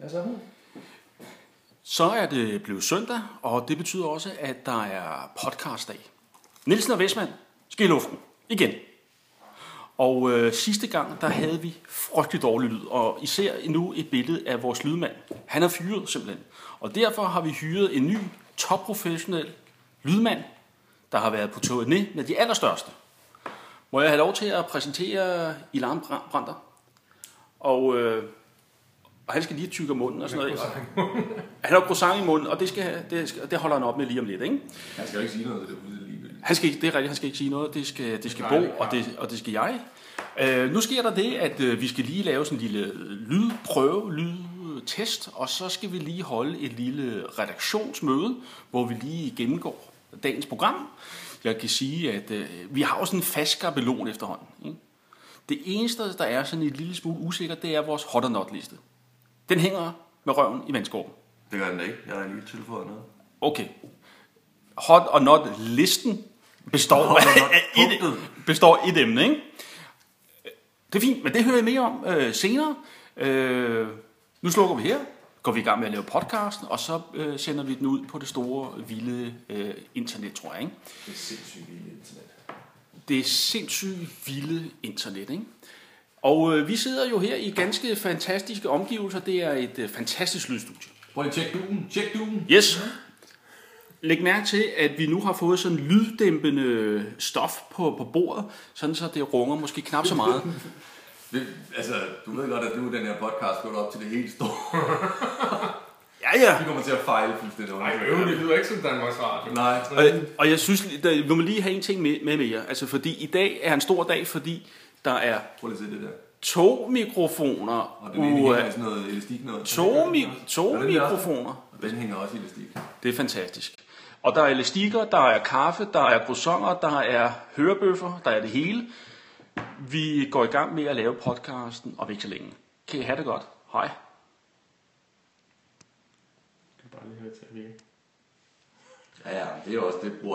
Hvad så? Så er det blevet søndag, og det betyder også, at der er podcastdag. Nielsen og Vestmand skal i luften igen. Og øh, sidste gang, der havde vi frygtelig dårlig lyd, og I ser nu et billede af vores lydmand. Han er fyret simpelthen. Og derfor har vi hyret en ny, topprofessionel lydmand, der har været på turné med de allerstørste. Må jeg have lov til at præsentere Ilan Brander? Og, øh, og han skal lige tykke munden og sådan noget. Han har croissant i munden, og det, skal, det, skal, det holder han op med lige om lidt. Ikke? Han skal jo ikke sige noget, det er ligegyldigt. Han skal, ikke- det er rigtigt, han skal ikke sige noget. Det skal, det skal Bo, og det, og det skal jeg. Øh, nu sker der det, at øh, vi skal lige lave sådan en lille lydprøve, lydtest, og så skal vi lige holde et lille redaktionsmøde, hvor vi lige gennemgår dagens program. Jeg kan sige, at øh, vi har jo sådan en fast skabelon efterhånden. Ikke? Det eneste, der er sådan en lille smule usikkert, det er vores hot or not liste. Den hænger med røven i vandskorben. Det gør den da ikke. Jeg har lige tilføjet noget. Okay. Hot or not listen består, af et, består et emne, ikke? Det er fint, men det hører jeg mere om øh, senere. Øh, nu slukker vi her, går vi i gang med at lave podcasten, og så øh, sender vi den ud på det store, vilde øh, internet, tror jeg. Ikke? Det er sindssygt vildt internet. Det er sindssygt vilde internet, ikke? Og øh, vi sidder jo her i ganske fantastiske omgivelser. Det er et øh, fantastisk lydstudie. Prøv lige at tjekke duen. Tjek duen. Yes. Læg mærke til, at vi nu har fået sådan lyddæmpende stof på, på bordet, sådan så det runger måske knap så meget. Det, altså, du ved godt, at nu den her podcast går op til det helt store. Ja, ja. Vi kommer til at fejle fuldstændig. Nej, øv, det lyder ikke som Danmarks Radio. Nej. Og, og jeg synes, der, vi må lige have en ting med, med mere. Altså, fordi i dag er en stor dag, fordi der er Prøv lige at se det der. to mikrofoner. Og den ene hænger i sådan noget elastik noget. to, mi- to den mikrofoner. Og den hænger også i elastik. Det er fantastisk. Og der er elastikker, der er kaffe, der er croissanter, der er hørebøffer, der er det hele. Vi går i gang med at lave podcasten om ikke så længe. Kan I have det godt? Hej. Jeg kan bare lige høre til at. Ja, ja, det er også det, bruger